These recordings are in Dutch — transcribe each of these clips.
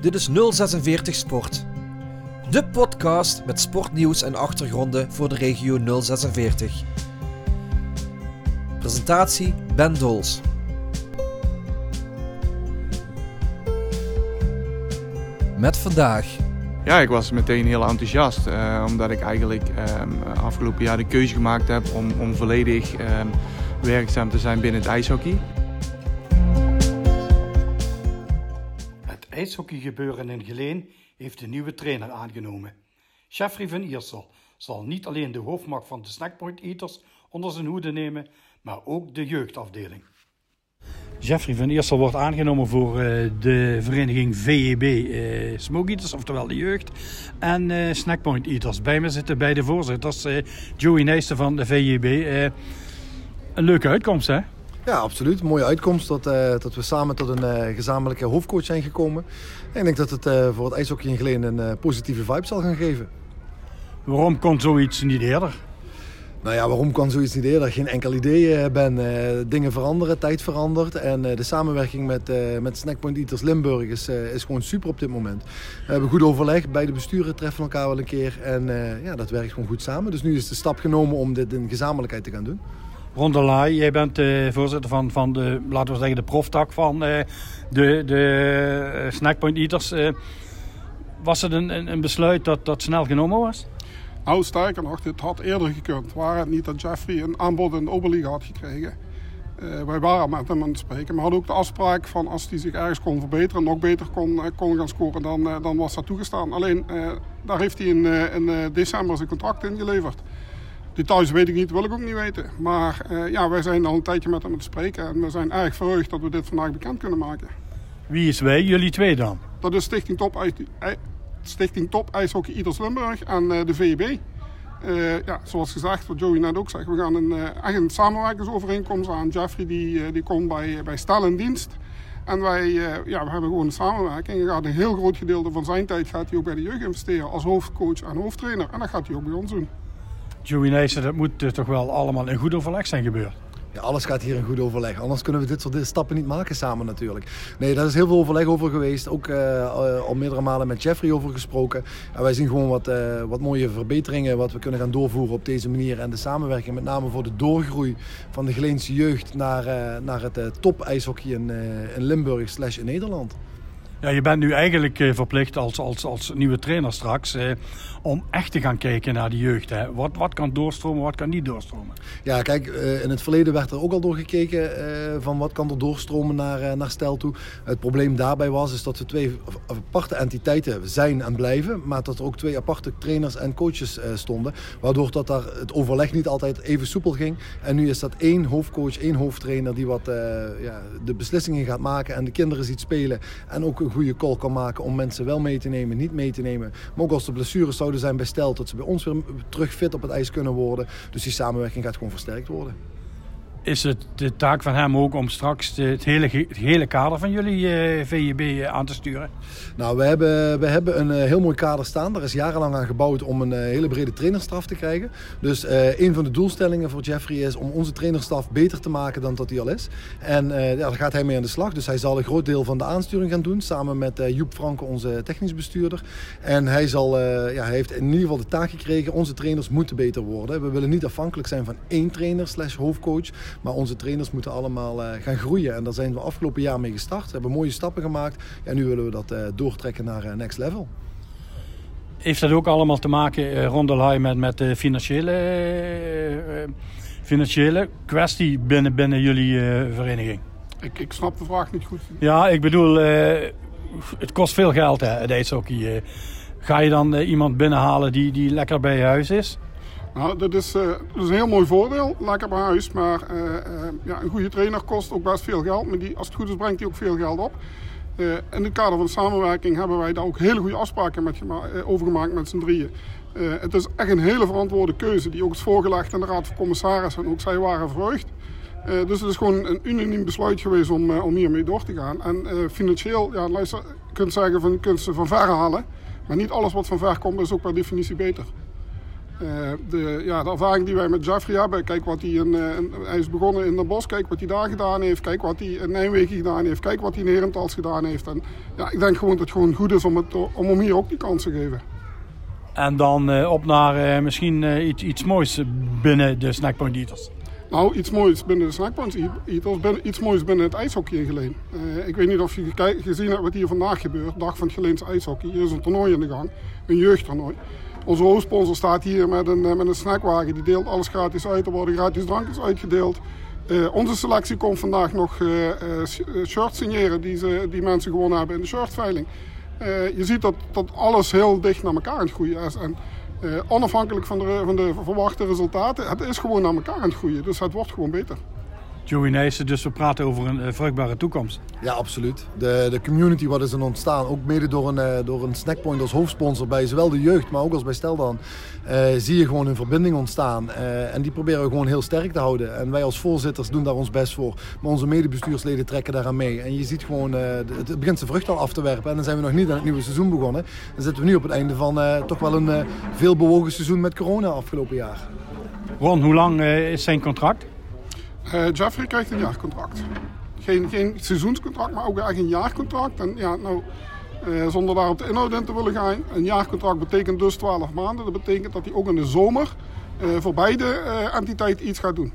Dit is 046 Sport. De podcast met sportnieuws en achtergronden voor de regio 046. Presentatie Ben Dols. Met vandaag. Ja, ik was meteen heel enthousiast. eh, omdat ik eigenlijk ehm, afgelopen jaar de keuze gemaakt heb om, om volledig ehm, werkzaam te zijn binnen het ijshockey. IJshockeygebeuren in Geleen heeft een nieuwe trainer aangenomen. Jeffrey van Iersel zal niet alleen de hoofdmacht van de Snackpoint Eaters onder zijn hoede nemen, maar ook de jeugdafdeling. Jeffrey van Iersel wordt aangenomen voor eh, de vereniging VEB eh Smoke Eaters, oftewel de jeugd, en eh, Snackpoint Eaters. Bij me zitten beide voorzitters, Joey Nijsten van de VEB. Een leuke uitkomst, hè? Ja, absoluut. Mooie uitkomst dat, eh, dat we samen tot een eh, gezamenlijke hoofdcoach zijn gekomen. En ik denk dat het eh, voor het ijshockey in Geleen een positieve vibe zal gaan geven. Waarom kon zoiets niet eerder? Nou ja, waarom kan zoiets niet eerder? Geen enkel idee, Ben. Dingen veranderen, tijd verandert. En de samenwerking met, met Snackpoint Eaters Limburg is, is gewoon super op dit moment. We hebben goed overleg. Beide besturen treffen elkaar wel een keer. En ja, dat werkt gewoon goed samen. Dus nu is de stap genomen om dit in gezamenlijkheid te gaan doen. Ron de Laai, jij bent eh, voorzitter van, van de, laten we zeggen, de proftak van eh, de, de eh, Snackpoint Eaters. Was het een, een, besluit dat, dat snel genomen was? Nou, sterker nog, dit had eerder gekund. Waar het niet dat Jeffrey een aanbod in de Oberliga had gekregen. Wij waren met hem aan het spreken, maar hadden ook de afspraak van als hij zich ergens kon verbeteren, nog beter kon, kon gaan scoren, dan, dan was dat toegestaan. Alleen, daar heeft hij in, in december zijn contract ingeleverd. Details weet ik niet, wil ik ook niet weten. Maar eh, ja, wij zijn al een tijdje met hem aan het spreken en we zijn erg verheugd dat we dit vandaag bekend kunnen maken. Wie is wij? Jullie twee dan? Dat is Stichting Top, IJ I- Stichting Top IJshockey Ieders Limburg en eh, de VEB. Eh, ja, zoals gezegd, wat Joey net ook zegt, we gaan een, echt een samenwerkingsovereenkomst aan. Jeffrey die, die komt bij, bij Stel in dienst. En wij ja, we hebben gewoon een samenwerking. Hij gaat een heel groot gedeelte van zijn tijd gaat hij ook bij de jeugd investeren als hoofdcoach en hoofdtrainer. En dat gaat hij ook bij ons doen. Joey Nijssen, dat moet toch wel allemaal in goed overleg zijn gebeurd? Ja, alles gaat hier in goed overleg. Anders kunnen we dit soort stappen niet maken samen natuurlijk. Nee, daar is heel veel overleg over geweest. Ook eh, eh, al meerdere malen met Jeffrey over gesproken. En wij zien gewoon wat, eh, wat mooie verbeteringen wat we kunnen gaan doorvoeren op deze manier. En de samenwerking met name voor de doorgroei van de Geleense jeugd naar, naar het top ijshockey in, in Limburg slash in Nederland. Ja, je bent nu eigenlijk eh, verplicht als, als, als nieuwe trainer straks eh, om echt te gaan kijken naar de jeugd. Hè. Wat, wat kan doorstromen, wat kan niet doorstromen? Ja, kijk, eh, in het verleden werd er ook al door gekeken eh, van wat kan er doorstromen naar, naar Stel toe. Het probleem daarbij was is dat we twee aparte entiteiten zijn en blijven, maar dat er ook twee aparte trainers en coaches stonden, waardoor dat daar het overleg niet altijd even soepel ging. En nu is dat één hoofdcoach, één hoofdtrainer die wat ja, de beslissingen gaat maken en de kinderen ziet spelen en ook een goede call kan maken om mensen wel mee te nemen, niet mee te nemen. Maar ook als er blessures zouden zijn bij Stel, dat ze bij ons weer terug fit op het ijs kunnen worden. Dus die samenwerking gaat gewoon versterkt worden. Is het de taak van hem ook om straks het hele, het hele kader van jullie eh, VJB eh, aan te sturen? Nou, we hebben, we hebben een eh, heel mooi kader staan. Daar is jarenlang aan gebouwd om een hele brede trainerstaf te krijgen. Dus een van de doelstellingen voor Jeffrey is om onze trainerstaf beter te maken dan dat hij al is. En ja, daar gaat hij mee aan de slag. Dus hij zal een groot deel van de aansturing gaan doen. Samen met Joep Franke, onze technisch bestuurder. En hij, zal, ja, hij heeft in ieder geval de taak gekregen. Onze trainers moeten beter worden. We willen niet afhankelijk zijn van één trainer slash hoofdcoach. Maar onze trainers moeten allemaal eh, gaan groeien. En daar zijn we afgelopen jaar mee gestart. We hebben mooie stappen gemaakt. En nu willen we dat eh, doortrekken naar eh, next level. Heeft dat ook allemaal te maken, eh, Ron de Laai, met, met de financiële, financiële kwestie binnen, binnen jullie eh, vereniging? Ik, ik snap de vraag niet goed. Ja, ik bedoel, eh, het kost veel geld, hè, het ijshockey. eh. ga je dan iemand binnenhalen die, die lekker bij je huis is? Nou, dat is, eh, dat is een heel mooi voordeel, lekker bij huis. Maar eh, eh, ja, een goede trainer kost ook best veel geld. Maar die, als het goed is, brengt hij ook veel geld op. In het kader van de samenwerking hebben wij daar ook hele goede afspraken met over gemaakt met z'n drieën. Het is echt een hele verantwoorde keuze die ook is voorgelegd aan de Raad van Commissarissen. En ook zij waren verheugd. Dus het is gewoon een unaniem besluit geweest om, om hiermee door te gaan. En financieel, ja, je kunt zeggen van je ze van ver halen. Maar niet alles wat van ver komt is ook per definitie beter. De, ja, de ervaring die wij met Jeffrey hebben, kijk wat hij in, hij is begonnen in Den Bosch, kijk wat hij daar gedaan heeft, kijk wat hij in Nijmegen gedaan heeft, kijk wat hij in Herentals gedaan heeft. En ja, ik denk gewoon dat het gewoon goed is om, het, om hem hier ook die kans te geven. En dan op naar misschien iets, iets moois binnen de Snackpoint Eaters. Nou, iets moois binnen de Snackpoint Eaters, iets moois binnen het ijshockey in Geleen. ik weet niet of je gezien hebt wat hier vandaag gebeurt, dag van het Geleens ijshockey. Hier is een toernooi in de gang, een jeugdtoernooi. Onze hoofdsponsor staat hier met een, met een snackwagen. Die deelt alles gratis uit. Er worden gratis drankjes uitgedeeld. Uh, onze selectie komt vandaag nog uh, shirts signeren die, ze, die mensen gewonnen hebben in de shirtveiling. je ziet dat, dat alles heel dicht naar elkaar aan het groeien is. En onafhankelijk van de, van de verwachte resultaten, het is gewoon naar elkaar aan het groeien. Dus het wordt gewoon beter. Joey Nijssen, dus we praten over een uh, vruchtbare toekomst. Ja, absoluut. De, de community wat is er ontstaan, ook mede door een, uh, door een Snackpoint als hoofdsponsor bij zowel de jeugd, maar ook als bij Steldan, uh, zie je gewoon een verbinding ontstaan. en die proberen we gewoon heel sterk te houden. En wij als voorzitters doen daar ons best voor. Maar onze medebestuursleden trekken daaraan mee. En je ziet gewoon, het begint zijn vrucht al af te werpen. En dan zijn we nog niet aan het nieuwe seizoen begonnen. Dan zitten we nu op het einde van toch wel een veel bewogen seizoen met corona afgelopen jaar. Ron, hoe lang is zijn contract? Uh, Jeffrey krijgt een jaarcontract. Geen, geen seizoenscontract, maar ook eigenlijk een jaarcontract. En ja, nou, uh, zonder daar op de inhoud in te willen gaan. Een jaarcontract betekent dus 12 maanden. Dat betekent dat hij ook in de zomer uh, voor beide entiteiten iets gaat doen.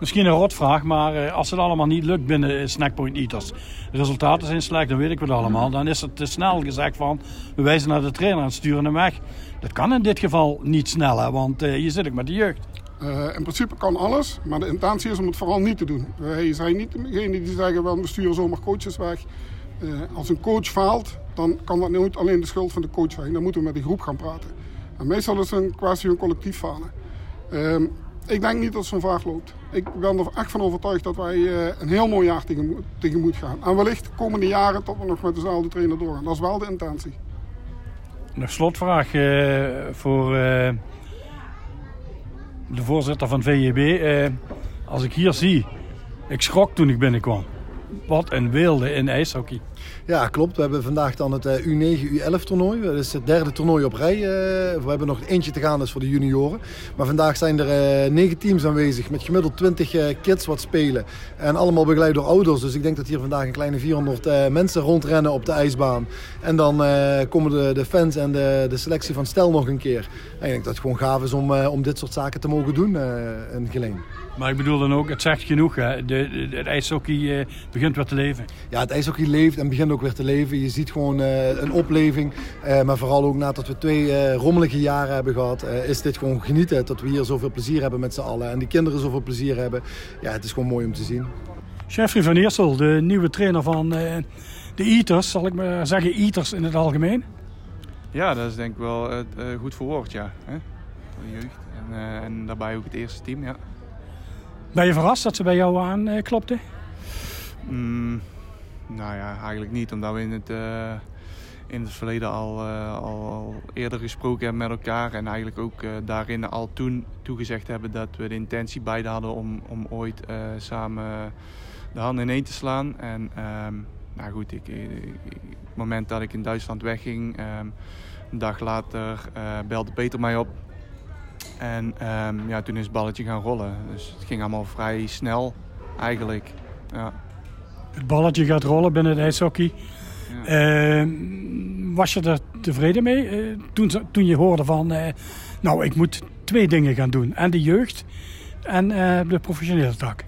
Misschien een rotvraag, maar als het allemaal niet lukt binnen Snackpoint Eaters, de resultaten zijn slecht, dan weet ik het allemaal. Dan is het te snel gezegd van, we wijzen naar de trainer en sturen hem weg. Dat kan in dit geval niet sneller, want je zit ook met de jeugd. Uh, in principe kan alles, maar de intentie is om het vooral niet te doen. Wij zijn niet degene die zeggen, we sturen zomaar coaches weg. Uh, als een coach faalt, dan kan dat nooit alleen de schuld van de coach zijn. Dan moeten we met de groep gaan praten. En meestal is het een kwestie van collectief falen. Uh, ik denk niet dat zo'n vraag loopt. Ik ben er echt van overtuigd dat wij uh, een heel mooi jaar tegemoet, tegemoet gaan. En wellicht de komende jaren tot we nog met dezelfde trainer doorgaan. Dat is wel de intentie. Nog slotvraag voor de voorzitter van VJB. Eh, als ik hier zie, ik schrok toen ik binnenkwam. Wat een wilde in ijshockey. Ja, klopt. We hebben vandaag dan het U9, U11 toernooi. Dat is het derde toernooi op rij. Eh, we hebben nog eentje te gaan, dus voor de junioren. Maar vandaag zijn er eh, negen teams aanwezig met gemiddeld 20 eh, kids wat spelen. En allemaal begeleid door ouders. Dus ik denk dat hier vandaag een kleine 400 mensen rondrennen op de ijsbaan. En dan komen de, de fans en de, de selectie van Stel nog een keer. En ik denk dat het gewoon gaaf is om, om dit soort zaken te mogen doen in Geleen. Maar ik bedoel dan ook, het zegt genoeg. Hè? De, de, het ijshockey begint weer te leven. Ja, het ijshockey leeft en begint ook weer te leven. Je ziet gewoon uh, een opleving. Uh, maar vooral ook nadat we twee rommelige jaren hebben gehad, is dit gewoon genieten. Dat we hier zoveel plezier hebben met z'n allen. En die kinderen zoveel plezier hebben. Ja, het is gewoon mooi om te zien. Jeffrey van Eersel, de nieuwe trainer van de Eaters. Zal ik maar zeggen, Eaters in het algemeen? Ja, dat is denk ik wel goed verwoord, ja. Hè? Voor de jeugd. En, en daarbij ook het eerste team, ja. Ben je verrast dat ze bij jou aanklopten? Mm, nou ja, eigenlijk niet. Omdat we in het, uh, in het verleden al, uh, al, al, eerder gesproken hebben met elkaar. En eigenlijk ook uh, daarin al toen toegezegd hebben dat we de intentie beide hadden om, om ooit samen de handen in één te slaan. En um, nou goed, ik, het moment dat ik in Duitsland wegging, um, een dag later belde Peter mij op. En um, ja, toen is het balletje gaan rollen. Dus het ging allemaal vrij snel eigenlijk. Ja. Het balletje gaat rollen binnen het ijshockey. Ja. Uh, was je er tevreden mee uh, toen, toen je hoorde van... Uh, nou, ik moet twee dingen gaan doen. En de jeugd en eh, de professionele tak.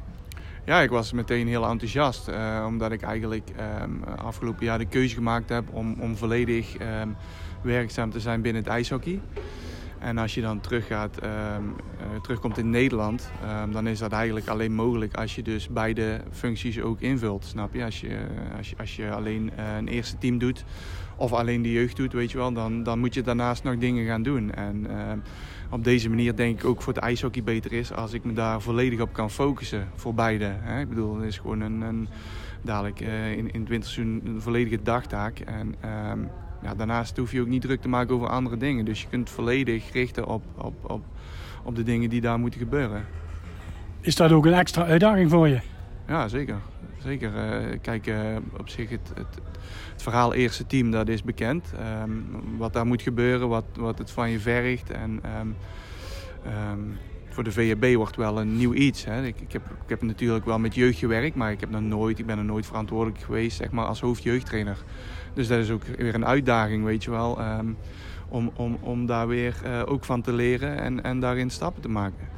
Ja, ik was meteen heel enthousiast. omdat ik eigenlijk um, afgelopen jaar de keuze gemaakt heb om, om volledig um, werkzaam te zijn binnen het ijshockey. En als je dan teruggaat, um, uh, terugkomt in Nederland, um, dan is dat eigenlijk alleen mogelijk als je dus beide functies ook invult. Snap je? Als je, als je, als je alleen uh, een eerste team doet of alleen de jeugd doet, weet je wel, dan, dan moet je daarnaast nog dingen gaan doen. En uh, op deze manier denk ik ook voor het ijshockey beter is als ik me daar volledig op kan focussen voor beide. Hè? Ik bedoel, het is gewoon een, een dadelijk in, in het winterseizoen een volledige dagtaak. En, ja, daarnaast hoef je ook niet druk te maken over andere dingen. Dus je kunt volledig richten op, op, op, op de dingen die daar moeten gebeuren. Is dat ook een extra uitdaging voor je? Ja, zeker. zeker. kijk, op zich het, het, het, verhaal eerste team, dat is bekend. Ehm, wat daar moet gebeuren, wat, wat het van je vergt. En ehm, ehm, voor de VHB wordt wel een nieuw iets. Hè. Ik, ik, heb, ik heb natuurlijk wel met jeugd gewerkt, maar ik, heb nog nooit, ik ben er nooit verantwoordelijk geweest zeg maar, als hoofdjeugdtrainer. Dus dat is ook weer een uitdaging, weet je wel. om, om, om daar weer ook van te leren en, en daarin stappen te maken.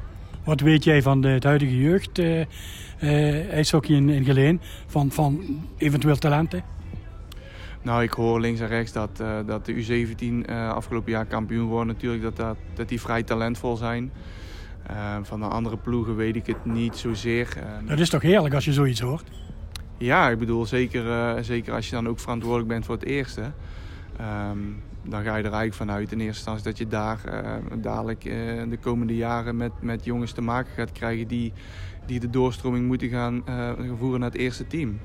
Wat weet jij van de, het huidige jeugd, uh, ijshockey in, in Geleen, van, van eventueel talenten? Nou, ik hoor links en rechts dat, uh, dat de U17 afgelopen jaar kampioen wordt natuurlijk, dat, dat, dat die vrij talentvol zijn. van de andere ploegen weet ik het niet zozeer. dat is toch heerlijk als je zoiets hoort? Ja, ik bedoel, zeker, zeker als je dan ook verantwoordelijk bent voor het eerste. Ehm, dan ga je er eigenlijk vanuit in eerste instantie dat je daar uh, dadelijk uh, de komende jaren met, met jongens te maken gaat krijgen die, die de doorstroming moeten gaan voeren naar het eerste team.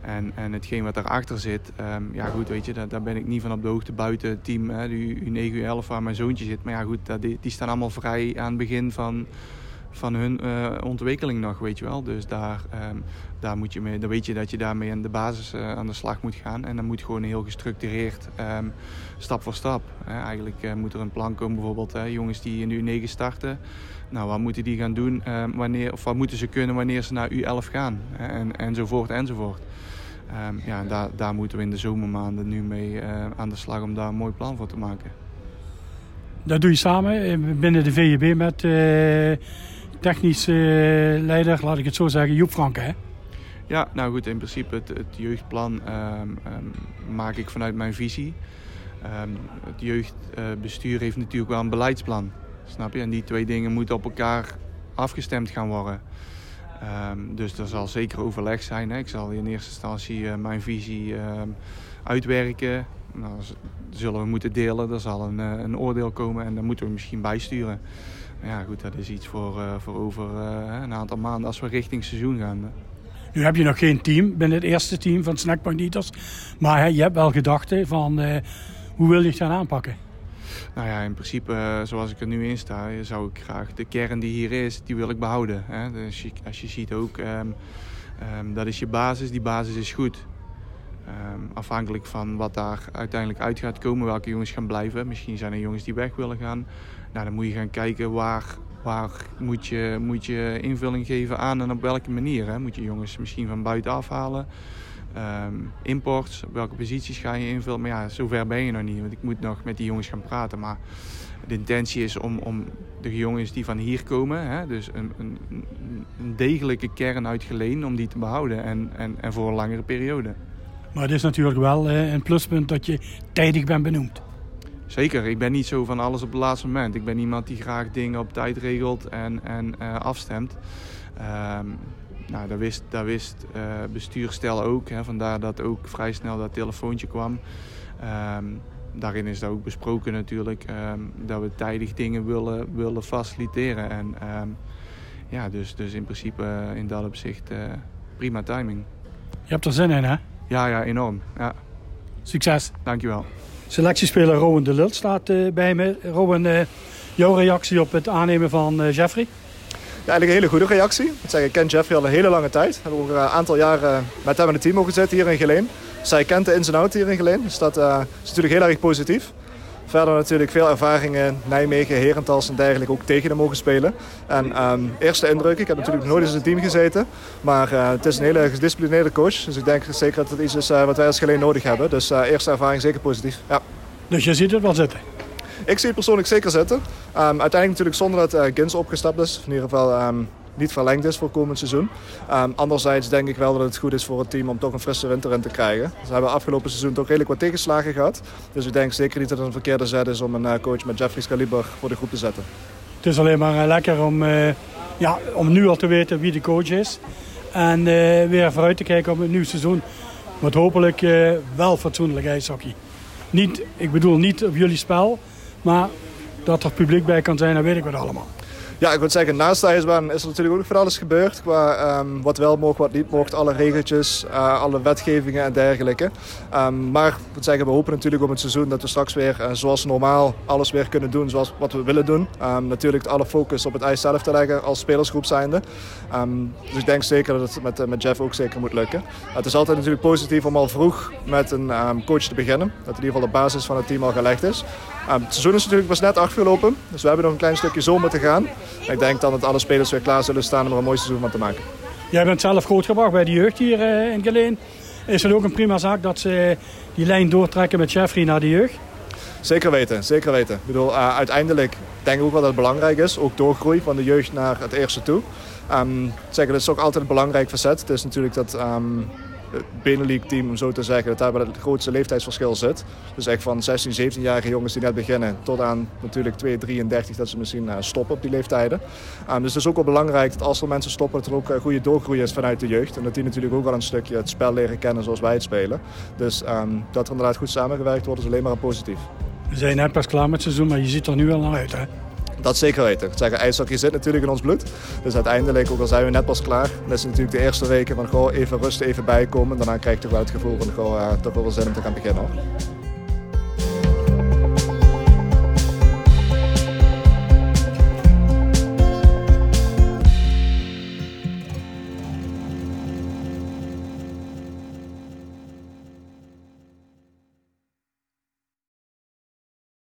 En, en hetgeen wat daarachter zit, um, ja goed, weet je, daar, ben ik niet van op de hoogte buiten het team, hè, de U9, U11 waar mijn zoontje zit. Maar ja goed, die, die staan allemaal vrij aan het begin van, van hun uh, ontwikkeling nog, weet je wel. Dus daar, um, daar moet je mee, dan weet je dat je daarmee aan de basis uh, aan de slag moet gaan. En dan moet gewoon heel gestructureerd, um, stap voor stap. Hè. Eigenlijk uh, moet er een plan komen, bijvoorbeeld hè, jongens die in U9 starten. Nou, wat moeten die gaan doen? Um, wanneer, of wat moeten ze kunnen wanneer ze naar U11 gaan? En, enzovoort, enzovoort. Ja, daar, daar moeten we in de zomermaanden nu mee aan de slag om daar een mooi plan voor te maken. Dat doe je samen binnen de VJB met technisch uh, leider, laat ik het zo zeggen, Joep Franke. Hè? Ja, nou goed, in principe het, het jeugdplan um, um, maak ik vanuit mijn visie. Um, het jeugdbestuur heeft natuurlijk wel een beleidsplan, snap je? En die twee dingen moeten op elkaar afgestemd gaan worden. dus er zal zeker overleg zijn. Hè? Ik zal in eerste instantie uh, mijn visie uitwerken. Nou, zullen we moeten delen. Er zal een, uh, een oordeel komen en daar moeten we misschien bijsturen ja, goed, dat is iets voor, uh, voor over uh, een aantal maanden als we richting seizoen gaan. Nu heb je nog geen team binnen het eerste team van Snackpoint Eaters. Maar hè, je hebt wel gedachten van uh, hoe wil je het gaan aanpakken? Nou ja, in principe zoals ik er nu in sta, zou ik graag de kern die hier is, die wil ik behouden. Hè? Dus je, als je ziet ook, um, um, dat is je basis, die basis is goed. Um, afhankelijk van wat daar uiteindelijk uit gaat komen, welke jongens gaan blijven. Misschien zijn er jongens die weg willen gaan. Nou, dan moet je gaan kijken waar, waar moet, je, moet je invulling geven aan en op welke manier. Hè? Moet je jongens misschien van buiten afhalen? Um, imports, welke posities ga je invullen? Maar ja, zover ben je nog niet, want ik moet nog met die jongens gaan praten. Maar de intentie is om, om de jongens die van hier komen, hè, dus een, een, een degelijke kern uit Geleen, om die te behouden en, en, en voor een langere periode. Maar het is natuurlijk wel eh, een pluspunt dat je tijdig bent benoemd. Zeker, ik ben niet zo van alles op het laatste moment. Ik ben iemand die graag dingen op tijd regelt en, en uh, afstemt. Um, nou, dat wist, dat wist uh, bestuurstel ook. Hè, vandaar dat ook vrij snel dat telefoontje kwam. Um, daarin is dat ook besproken natuurlijk. Um, dat we tijdig dingen willen, willen faciliteren. En ja, dus, dus in principe uh, in dat opzicht prima timing. Je hebt er zin in hè? Ja, ja, enorm. Ja. Succes. Dankjewel. Selectiespeler Rowan de Lult staat uh, bij me. Rowan, uh, jouw reactie op het aannemen van uh, Jeffrey? Ja, eigenlijk een hele goede reactie. Ik, zeg, ik ken Jeffrey al een hele lange tijd. We hebben ook een aantal jaren met hem in het team mogen zitten hier in Geleen. Zij kent de ins en outs hier in Geleen. Dus dat is natuurlijk heel erg positief. Verder natuurlijk veel ervaringen, Nijmegen, Herentals en dergelijke ook tegen hem mogen spelen. En um, eerste indruk, ik heb natuurlijk nooit in zijn team gezeten. Maar uh, het is een hele gedisciplineerde coach. Dus ik denk zeker dat het iets is uh, wat wij als Geleen nodig hebben. Dus uh, eerste ervaring zeker positief. Ja. Dus je ziet het wel zitten? Ik zie het persoonlijk zeker zitten. Um, uiteindelijk natuurlijk zonder dat Gins opgestapt is. In ieder geval um, niet verlengd is voor komend seizoen. Um, anderzijds denk ik wel dat het goed is voor het team om toch een frisse winter in te krijgen. Ze hebben afgelopen seizoen toch redelijk wat tegenslagen gehad. Dus ik denk zeker niet dat het een verkeerde zet is om een uh, coach met Jeffrey's kaliber voor de groep te zetten. Het is alleen maar uh, lekker om, uh, ja, om nu al te weten wie de coach is. En weer vooruit te kijken op een nieuw seizoen. Met hopelijk wel fatsoenlijk ijshockey. Niet, ik bedoel niet op jullie spel, maar dat er publiek bij kan zijn, dat weet ik wat allemaal. Ja, ik moet zeggen, naast de ijsbaan is er natuurlijk ook nog van alles gebeurd. Qua ehm, wat wel mocht, wat niet mocht, alle regeltjes, uh, alle wetgevingen en dergelijke. Um, maar ik moet zeggen, we hopen natuurlijk op het seizoen dat we straks weer uh, zoals normaal alles weer kunnen doen zoals wat we willen doen. Um, natuurlijk alle focus op het ijs zelf te leggen als spelersgroep zijnde. dus ik denk zeker dat het met, uh, met Jeff ook zeker moet lukken. het is altijd natuurlijk positief om al vroeg met een coach te beginnen. Dat in ieder geval de basis van het team al gelegd is. het seizoen is natuurlijk pas net afgelopen, dus we hebben nog een klein stukje zomer te gaan. Ik denk dan dat alle spelers weer klaar zullen staan om er een mooi seizoen van te maken. Jij bent zelf grootgebracht bij de jeugd hier eh, in Geleen. Is het ook een prima zaak dat ze die lijn doortrekken met Jeffrey naar de jeugd? Zeker weten, zeker weten. Ik bedoel, uh, uiteindelijk denk ik ook wel dat het belangrijk is. Ook doorgroei van de jeugd naar het eerste toe. Um, zeggen, dat is ook altijd een belangrijk facet. Het is natuurlijk dat um, het Benelux-team, om zo te zeggen, dat daar wel het grootste leeftijdsverschil zit. Dus echt van 16, 17-jarige jongens die net beginnen tot aan natuurlijk 2, 33 dat ze misschien uh, stoppen op die leeftijden. Um, dus het is ook wel belangrijk dat als er mensen stoppen, dat er ook uh, goede doorgroei is vanuit de jeugd. En dat die natuurlijk ook wel een stukje het spel leren kennen zoals wij het spelen. Dus um, dat er inderdaad goed samengewerkt wordt is alleen maar een positief. We zijn net pas klaar met het seizoen, maar je ziet er nu al naar uit hè? Dat zeker weten. Ik zit natuurlijk in ons bloed. Dus uiteindelijk, ook al zijn we net pas klaar, dan is natuurlijk de eerste weken van even rusten, even bijkomen. Daarna krijg je toch wel het gevoel van gewoon uh, toch wel zin om te gaan beginnen.